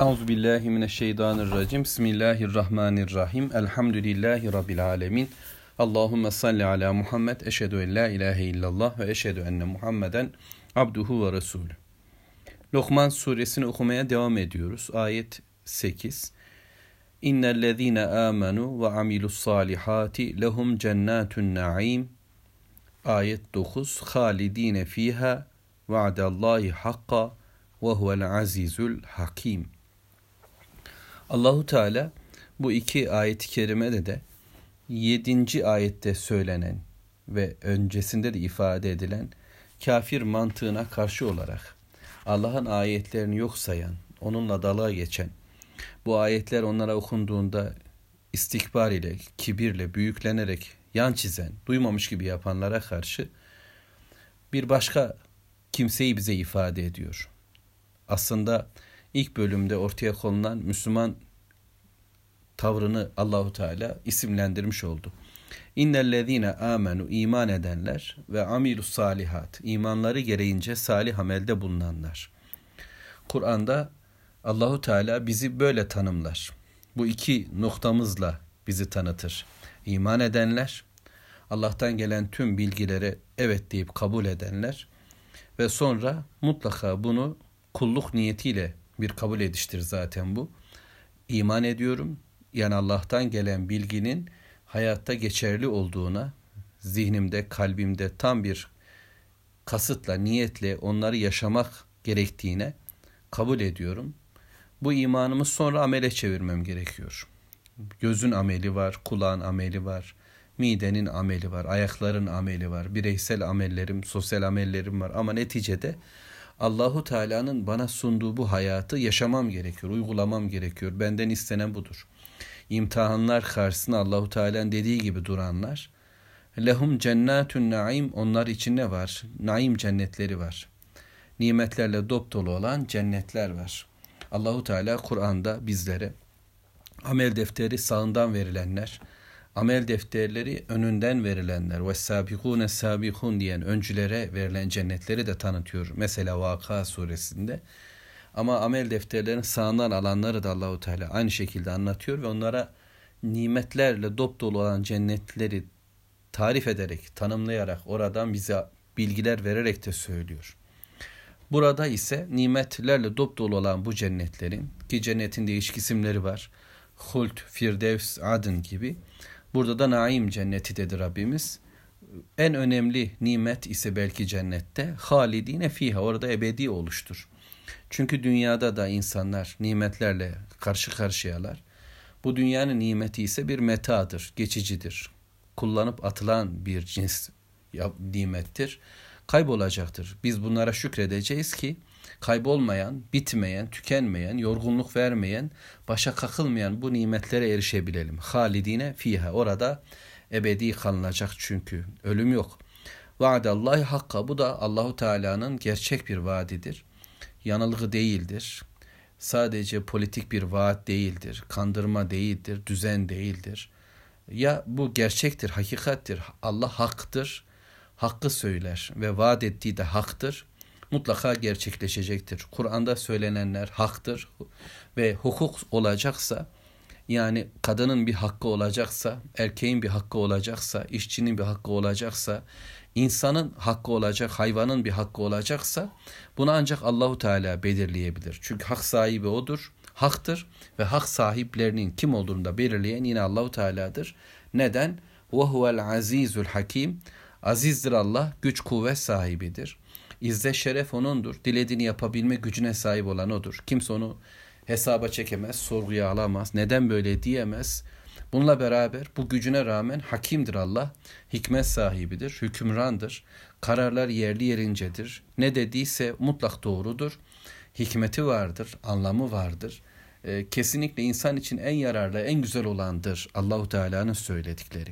Euzu billahi mineşşeytanirracim. Bismillahirrahmanirrahim. Elhamdülillahi rabbil alamin. Allahumme salli ala Muhammed. Eşhedü en la ilahe illallah ve eşhedü enne Muhammeden abduhu ve resulü. Lokman suresini okumaya devam ediyoruz. Ayet 8. İnnellezîne âmenû ve amilus salihati lehum cennetun naim. Ayet 9. Halidine fiha va'dallahi hakka ve huvel azizul hakim. Allahu Teala bu iki ayet-i kerimede de yedinci ayette söylenen ve öncesinde de ifade edilen kafir mantığına karşı olarak Allah'ın ayetlerini yok sayan, onunla dalga geçen, bu ayetler onlara okunduğunda istikbar ile, kibirle, büyüklenerek yan çizen, duymamış gibi yapanlara karşı bir başka kimseyi bize ifade ediyor. Aslında ilk bölümde ortaya konulan Müslüman tavrını Allahu Teala isimlendirmiş oldu. İnnellezîne amenu iman edenler ve amilus salihat imanları gereğince salih amelde bulunanlar. Kur'an'da Allahu Teala bizi böyle tanımlar. Bu iki noktamızla bizi tanıtır. İman edenler, Allah'tan gelen tüm bilgilere evet deyip kabul edenler ve sonra mutlaka bunu kulluk niyetiyle bir kabul ediştir zaten bu. İman ediyorum. Yani Allah'tan gelen bilginin hayatta geçerli olduğuna, zihnimde, kalbimde tam bir kasıtla, niyetle onları yaşamak gerektiğine kabul ediyorum. Bu imanımı sonra amele çevirmem gerekiyor. Gözün ameli var, kulağın ameli var, midenin ameli var, ayakların ameli var, bireysel amellerim, sosyal amellerim var ama neticede Allahu Teala'nın bana sunduğu bu hayatı yaşamam gerekiyor, uygulamam gerekiyor. Benden istenen budur. İmtihanlar karşısında Allahu Teala'nın dediği gibi duranlar lehum cennetun naim onlar için ne var? Naim cennetleri var. Nimetlerle dop dolu olan cennetler var. Allahu Teala Kur'an'da bizlere amel defteri sağından verilenler, amel defterleri önünden verilenler ve sabikune sabikun diyen öncülere verilen cennetleri de tanıtıyor. Mesela Vaka suresinde. Ama amel defterlerinin sağından alanları da Allahu Teala aynı şekilde anlatıyor ve onlara nimetlerle dop dolu olan cennetleri tarif ederek, tanımlayarak, oradan bize bilgiler vererek de söylüyor. Burada ise nimetlerle dop dolu olan bu cennetlerin ki cennetin değişik isimleri var. Hult, Firdevs, Adın gibi Burada da naim cenneti dedi Rabbimiz. En önemli nimet ise belki cennette halidine fiha orada ebedi oluştur. Çünkü dünyada da insanlar nimetlerle karşı karşıyalar. Bu dünyanın nimeti ise bir metadır, geçicidir. Kullanıp atılan bir cins nimettir. Kaybolacaktır. Biz bunlara şükredeceğiz ki kaybolmayan, bitmeyen, tükenmeyen, yorgunluk vermeyen, başa kakılmayan bu nimetlere erişebilelim. Halidine fiha orada ebedi kalınacak çünkü ölüm yok. Vaadallahi hakka bu da Allahu Teala'nın gerçek bir vaadidir. Yanılgı değildir. Sadece politik bir vaat değildir. Kandırma değildir, düzen değildir. Ya bu gerçektir, hakikattir. Allah haktır. Hakkı söyler ve vaat ettiği de haktır mutlaka gerçekleşecektir. Kur'an'da söylenenler haktır ve hukuk olacaksa yani kadının bir hakkı olacaksa, erkeğin bir hakkı olacaksa, işçinin bir hakkı olacaksa, insanın hakkı olacak, hayvanın bir hakkı olacaksa bunu ancak Allahu Teala belirleyebilir. Çünkü hak sahibi odur, haktır ve hak sahiplerinin kim olduğunu da belirleyen yine Allahu Teala'dır. Neden? Ve huvel azizul hakim. Azizdir Allah, güç kuvvet sahibidir. İzzet şeref onundur. Dilediğini yapabilme gücüne sahip olan odur. Kimse onu hesaba çekemez, sorguya alamaz. Neden böyle diyemez. Bununla beraber bu gücüne rağmen hakimdir Allah. Hikmet sahibidir, hükümrandır. Kararlar yerli yerincedir. Ne dediyse mutlak doğrudur. Hikmeti vardır, anlamı vardır. Ee, kesinlikle insan için en yararlı, en güzel olandır Allahu Teala'nın söyledikleri.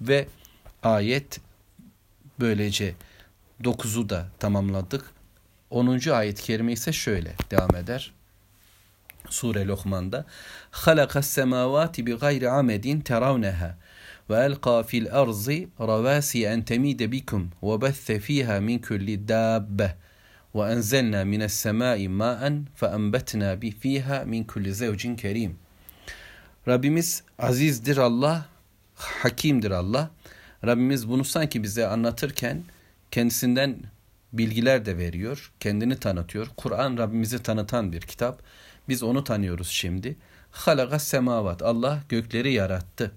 Ve ayet böylece 9'u da tamamladık. 10. ayet-i kerime ise şöyle devam eder. Sure Lokman'da halakas semavati bi gayri amedin teravneha ve elqa fil arzi ravasi en temide bikum ve besse fiha min kulli dabbe ve enzelna mines semai ma'en fe enbetna bi fiha. Rabbimiz azizdir Allah, hakimdir Allah. Rabbimiz bunu sanki bize anlatırken kendisinden bilgiler de veriyor, kendini tanıtıyor. Kur'an Rabbimizi tanıtan bir kitap. Biz onu tanıyoruz şimdi. Halaga semavat. Allah gökleri yarattı.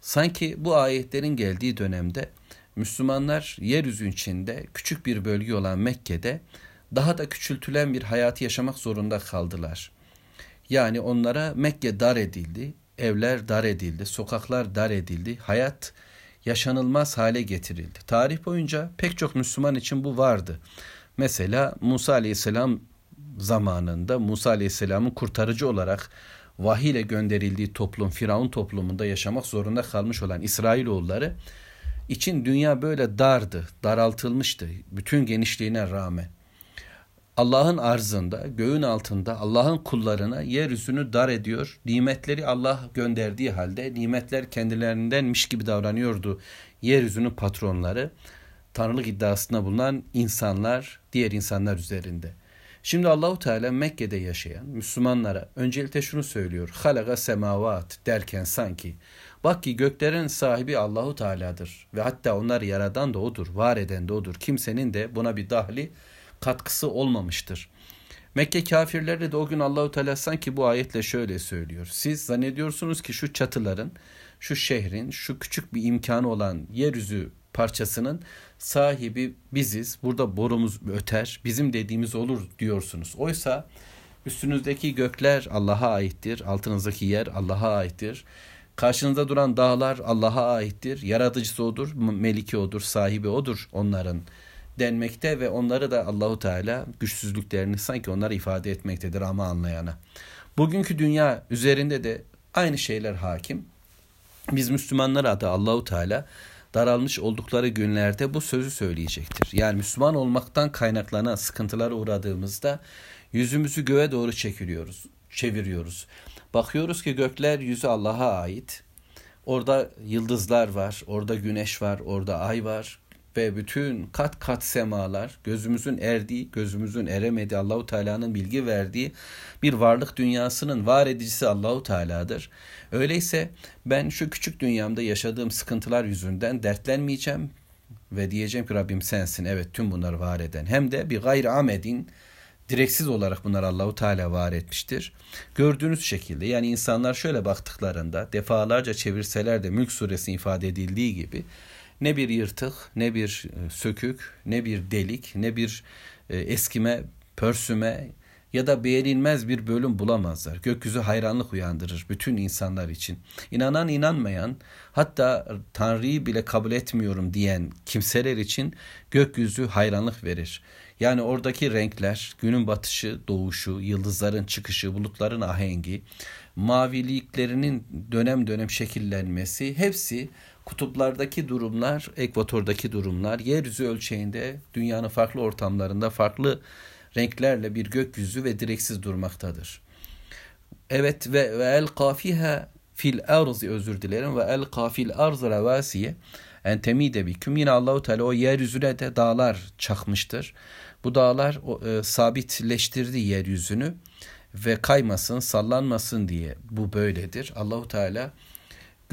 Sanki bu ayetlerin geldiği dönemde Müslümanlar yeryüzü içinde küçük bir bölge olan Mekke'de daha da küçültülen bir hayatı yaşamak zorunda kaldılar. Yani onlara Mekke dar edildi, evler dar edildi, sokaklar dar edildi, hayat yaşanılmaz hale getirildi. Tarih boyunca pek çok Müslüman için bu vardı. Mesela Musa Aleyhisselam zamanında Musa Aleyhisselam'ın kurtarıcı olarak vahiy ile gönderildiği toplum Firavun toplumunda yaşamak zorunda kalmış olan İsrailoğulları için dünya böyle dardı, daraltılmıştı bütün genişliğine rağmen. Allah'ın arzında, göğün altında Allah'ın kullarına yeryüzünü dar ediyor. Nimetleri Allah gönderdiği halde nimetler kendilerindenmiş gibi davranıyordu yeryüzünün patronları. Tanrılık iddiasında bulunan insanlar, diğer insanlar üzerinde. Şimdi Allahu Teala Mekke'de yaşayan Müslümanlara öncelikle şunu söylüyor. Halaga semavat derken sanki bak ki göklerin sahibi Allahu Teala'dır ve hatta onları yaradan da odur, var eden de odur. Kimsenin de buna bir dahli katkısı olmamıştır. Mekke kafirleri de o gün Allahu Teala sanki bu ayetle şöyle söylüyor. Siz zannediyorsunuz ki şu çatıların, şu şehrin, şu küçük bir imkanı olan yeryüzü parçasının sahibi biziz. Burada borumuz öter, bizim dediğimiz olur diyorsunuz. Oysa üstünüzdeki gökler Allah'a aittir, altınızdaki yer Allah'a aittir. Karşınızda duran dağlar Allah'a aittir. Yaratıcısı odur, meliki odur, sahibi odur onların denmekte ve onları da Allahu Teala güçsüzlüklerini sanki onlara ifade etmektedir ama anlayana. Bugünkü dünya üzerinde de aynı şeyler hakim. Biz Müslümanlara da Allahu Teala daralmış oldukları günlerde bu sözü söyleyecektir. Yani Müslüman olmaktan kaynaklanan sıkıntılara uğradığımızda yüzümüzü göğe doğru çekiliyoruz, çeviriyoruz. Bakıyoruz ki gökler yüzü Allah'a ait. Orada yıldızlar var, orada güneş var, orada ay var ve bütün kat kat semalar gözümüzün erdiği, gözümüzün eremediği Allahu Teala'nın bilgi verdiği bir varlık dünyasının var edicisi Allahu Teala'dır. Öyleyse ben şu küçük dünyamda yaşadığım sıkıntılar yüzünden dertlenmeyeceğim ve diyeceğim ki Rabbim sensin evet tüm bunları var eden. Hem de bir gayri amedin direksiz olarak bunlar Allahu Teala var etmiştir. Gördüğünüz şekilde yani insanlar şöyle baktıklarında defalarca çevirseler de Mülk suresi ifade edildiği gibi ne bir yırtık, ne bir e, sökük, ne bir delik, ne bir e, eskime, pörsüme ya da beğenilmez bir bölüm bulamazlar. Gökyüzü hayranlık uyandırır bütün insanlar için. İnanan inanmayan hatta Tanrı'yı bile kabul etmiyorum diyen kimseler için gökyüzü hayranlık verir. Yani oradaki renkler, günün batışı, doğuşu, yıldızların çıkışı, bulutların ahengi, maviliklerinin dönem dönem şekillenmesi hepsi kutuplardaki durumlar, ekvatordaki durumlar, yeryüzü ölçeğinde dünyanın farklı ortamlarında farklı renklerle bir gökyüzü ve direksiz durmaktadır. Evet ve, ve el kafiha fil arzi özür dilerim ve el kafil arz revasiye en temide biküm yine Allahu Teala o yeryüzüne de dağlar çakmıştır. Bu dağlar e, sabitleştirdi yeryüzünü ve kaymasın, sallanmasın diye bu böyledir. Allahu Teala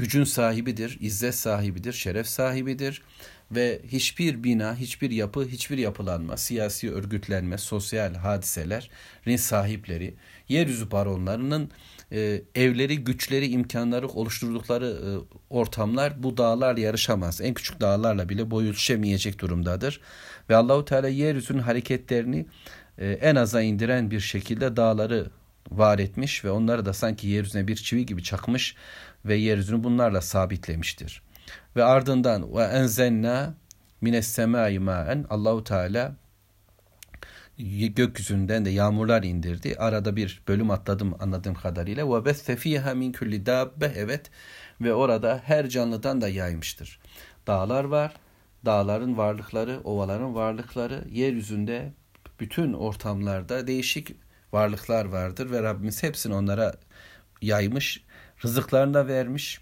gücün sahibidir, izzet sahibidir, şeref sahibidir ve hiçbir bina, hiçbir yapı, hiçbir yapılanma, siyasi örgütlenme, sosyal hadiselerin sahipleri, yeryüzü baronlarının e, evleri, güçleri, imkanları oluşturdukları e, ortamlar bu dağlar yarışamaz. En küçük dağlarla bile boy ölçüşemeyecek durumdadır. Ve Allahu Teala yeryüzünün hareketlerini e, en aza indiren bir şekilde dağları var etmiş ve onları da sanki yeryüzüne bir çivi gibi çakmış ve yeryüzünü bunlarla sabitlemiştir. Ve ardından ve enzenna mines semai maen Allahu Teala gökyüzünden de yağmurlar indirdi. Arada bir bölüm atladım anladığım kadarıyla. Ve besse fiha min kulli dabbe evet ve orada her canlıdan da yaymıştır. Dağlar var. Dağların varlıkları, ovaların varlıkları, yeryüzünde bütün ortamlarda değişik varlıklar vardır ve Rabbimiz hepsini onlara yaymış, rızıklarını da vermiş,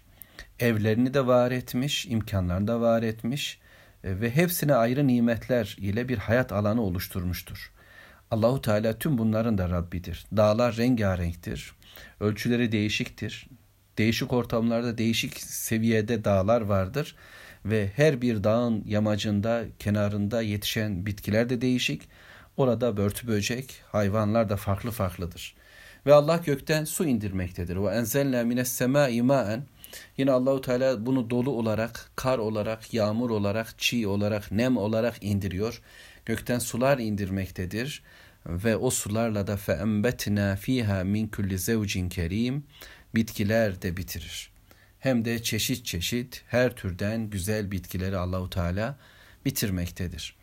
evlerini de var etmiş, imkanlarını da var etmiş e, ve hepsine ayrı nimetler ile bir hayat alanı oluşturmuştur. Allahu Teala tüm bunların da Rabbidir. Dağlar rengarenktir. Ölçüleri değişiktir. Değişik ortamlarda değişik seviyede dağlar vardır ve her bir dağın yamacında, kenarında yetişen bitkiler de değişik. Orada börtü böcek, hayvanlar da farklı farklıdır. Ve Allah gökten su indirmektedir. Ve enzelna mines semai maen Yine Allahu Teala bunu dolu olarak, kar olarak, yağmur olarak, çiğ olarak, nem olarak indiriyor. Gökten sular indirmektedir ve o sularla da feembetna fiha min kulli zevcin kerim bitkiler de bitirir. Hem de çeşit çeşit her türden güzel bitkileri Allahu Teala bitirmektedir.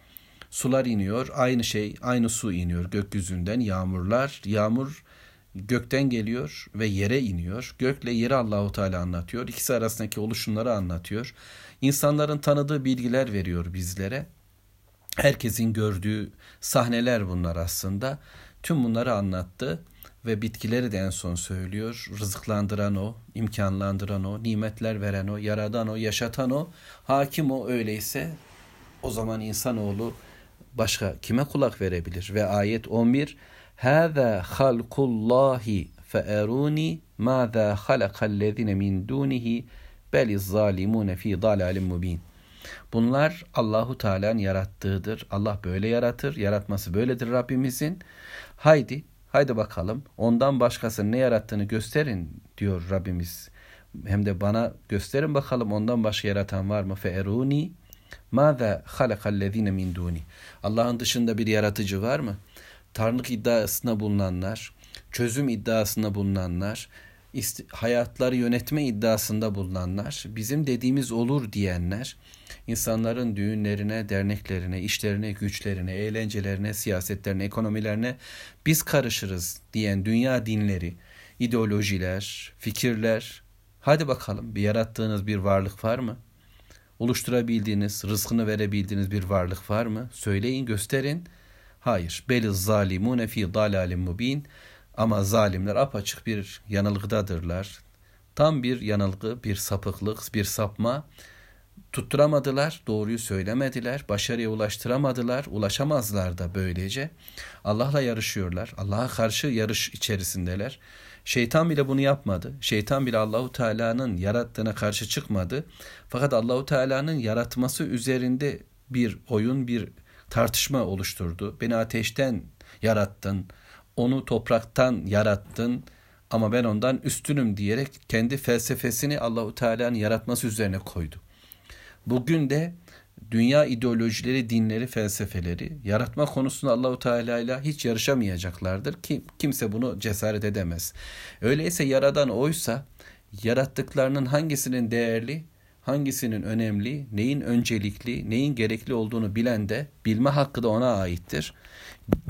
Sular iniyor, aynı şey, aynı su iniyor gökyüzünden, yağmurlar, yağmur gökten geliyor ve yere iniyor. Gökle yeri Allahu Teala anlatıyor. İkisi arasındaki oluşumları anlatıyor. İnsanların tanıdığı bilgiler veriyor bizlere. Herkesin gördüğü sahneler bunlar aslında. Tüm bunları anlattı ve bitkileri de en son söylüyor. Rızıklandıran o, imkanlandıran o, nimetler veren o, yaradan o, yaşatan o, hakim o öyleyse o zaman insanoğlu başka kime kulak verebilir? Ve ayet 11 Hâzâ halkullâhi feerûni mâzâ halakallezine min dûnihi beliz zalimûne fî dâlâlim mubîn. Bunlar Allahu Teala'nın yarattığıdır. Allah böyle yaratır. Yaratması böyledir Rabbimizin. Haydi, haydi bakalım. Ondan başkasının ne yarattığını gösterin diyor Rabbimiz. Hem de bana gösterin bakalım ondan başka yaratan var mı? Feeruni Mâzâ halakallezîne min dûni. Allah'ın dışında bir yaratıcı var mı? Tanrılık iddiasında bulunanlar, çözüm iddiasında bulunanlar, hayatları yönetme iddiasında bulunanlar, bizim dediğimiz olur diyenler, insanların düğünlerine, derneklerine, işlerine, güçlerine, eğlencelerine, siyasetlerine, ekonomilerine biz karışırız diyen dünya dinleri, ideolojiler, fikirler, hadi bakalım bir yarattığınız bir varlık var mı? Oluşturabildiğiniz, rızkını verebildiğiniz bir varlık var mı? Söyleyin, gösterin. Hayır. Beli zalimune fi dalalim mubin. Ama zalimler apaçık bir yanılgıdadırlar. Tam bir yanılgı, bir sapıklık, bir sapma. Tutturamadılar, doğruyu söylemediler, başarıya ulaştıramadılar, ulaşamazlar da böylece. Allah'la yarışıyorlar. Allah'a karşı yarış içerisindeler. Şeytan bile bunu yapmadı. Şeytan bile Allahu Teala'nın yarattığına karşı çıkmadı. Fakat Allahu Teala'nın yaratması üzerinde bir oyun, bir tartışma oluşturdu. Beni ateşten yarattın, onu topraktan yarattın ama ben ondan üstünüm diyerek kendi felsefesini Allahu Teala'nın yaratması üzerine koydu. Bugün de dünya ideolojileri, dinleri, felsefeleri yaratma konusunda Allahu Teala ile hiç yarışamayacaklardır ki kimse bunu cesaret edemez. Öyleyse yaradan oysa yarattıklarının hangisinin değerli, hangisinin önemli, neyin öncelikli, neyin gerekli olduğunu bilen de bilme hakkı da ona aittir.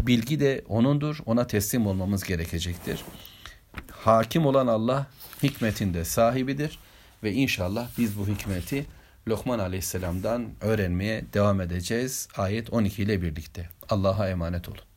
Bilgi de onundur, ona teslim olmamız gerekecektir. Hakim olan Allah hikmetinde sahibidir ve inşallah biz bu hikmeti Lokman Aleyhisselam'dan öğrenmeye devam edeceğiz. Ayet 12 ile birlikte. Allah'a emanet olun.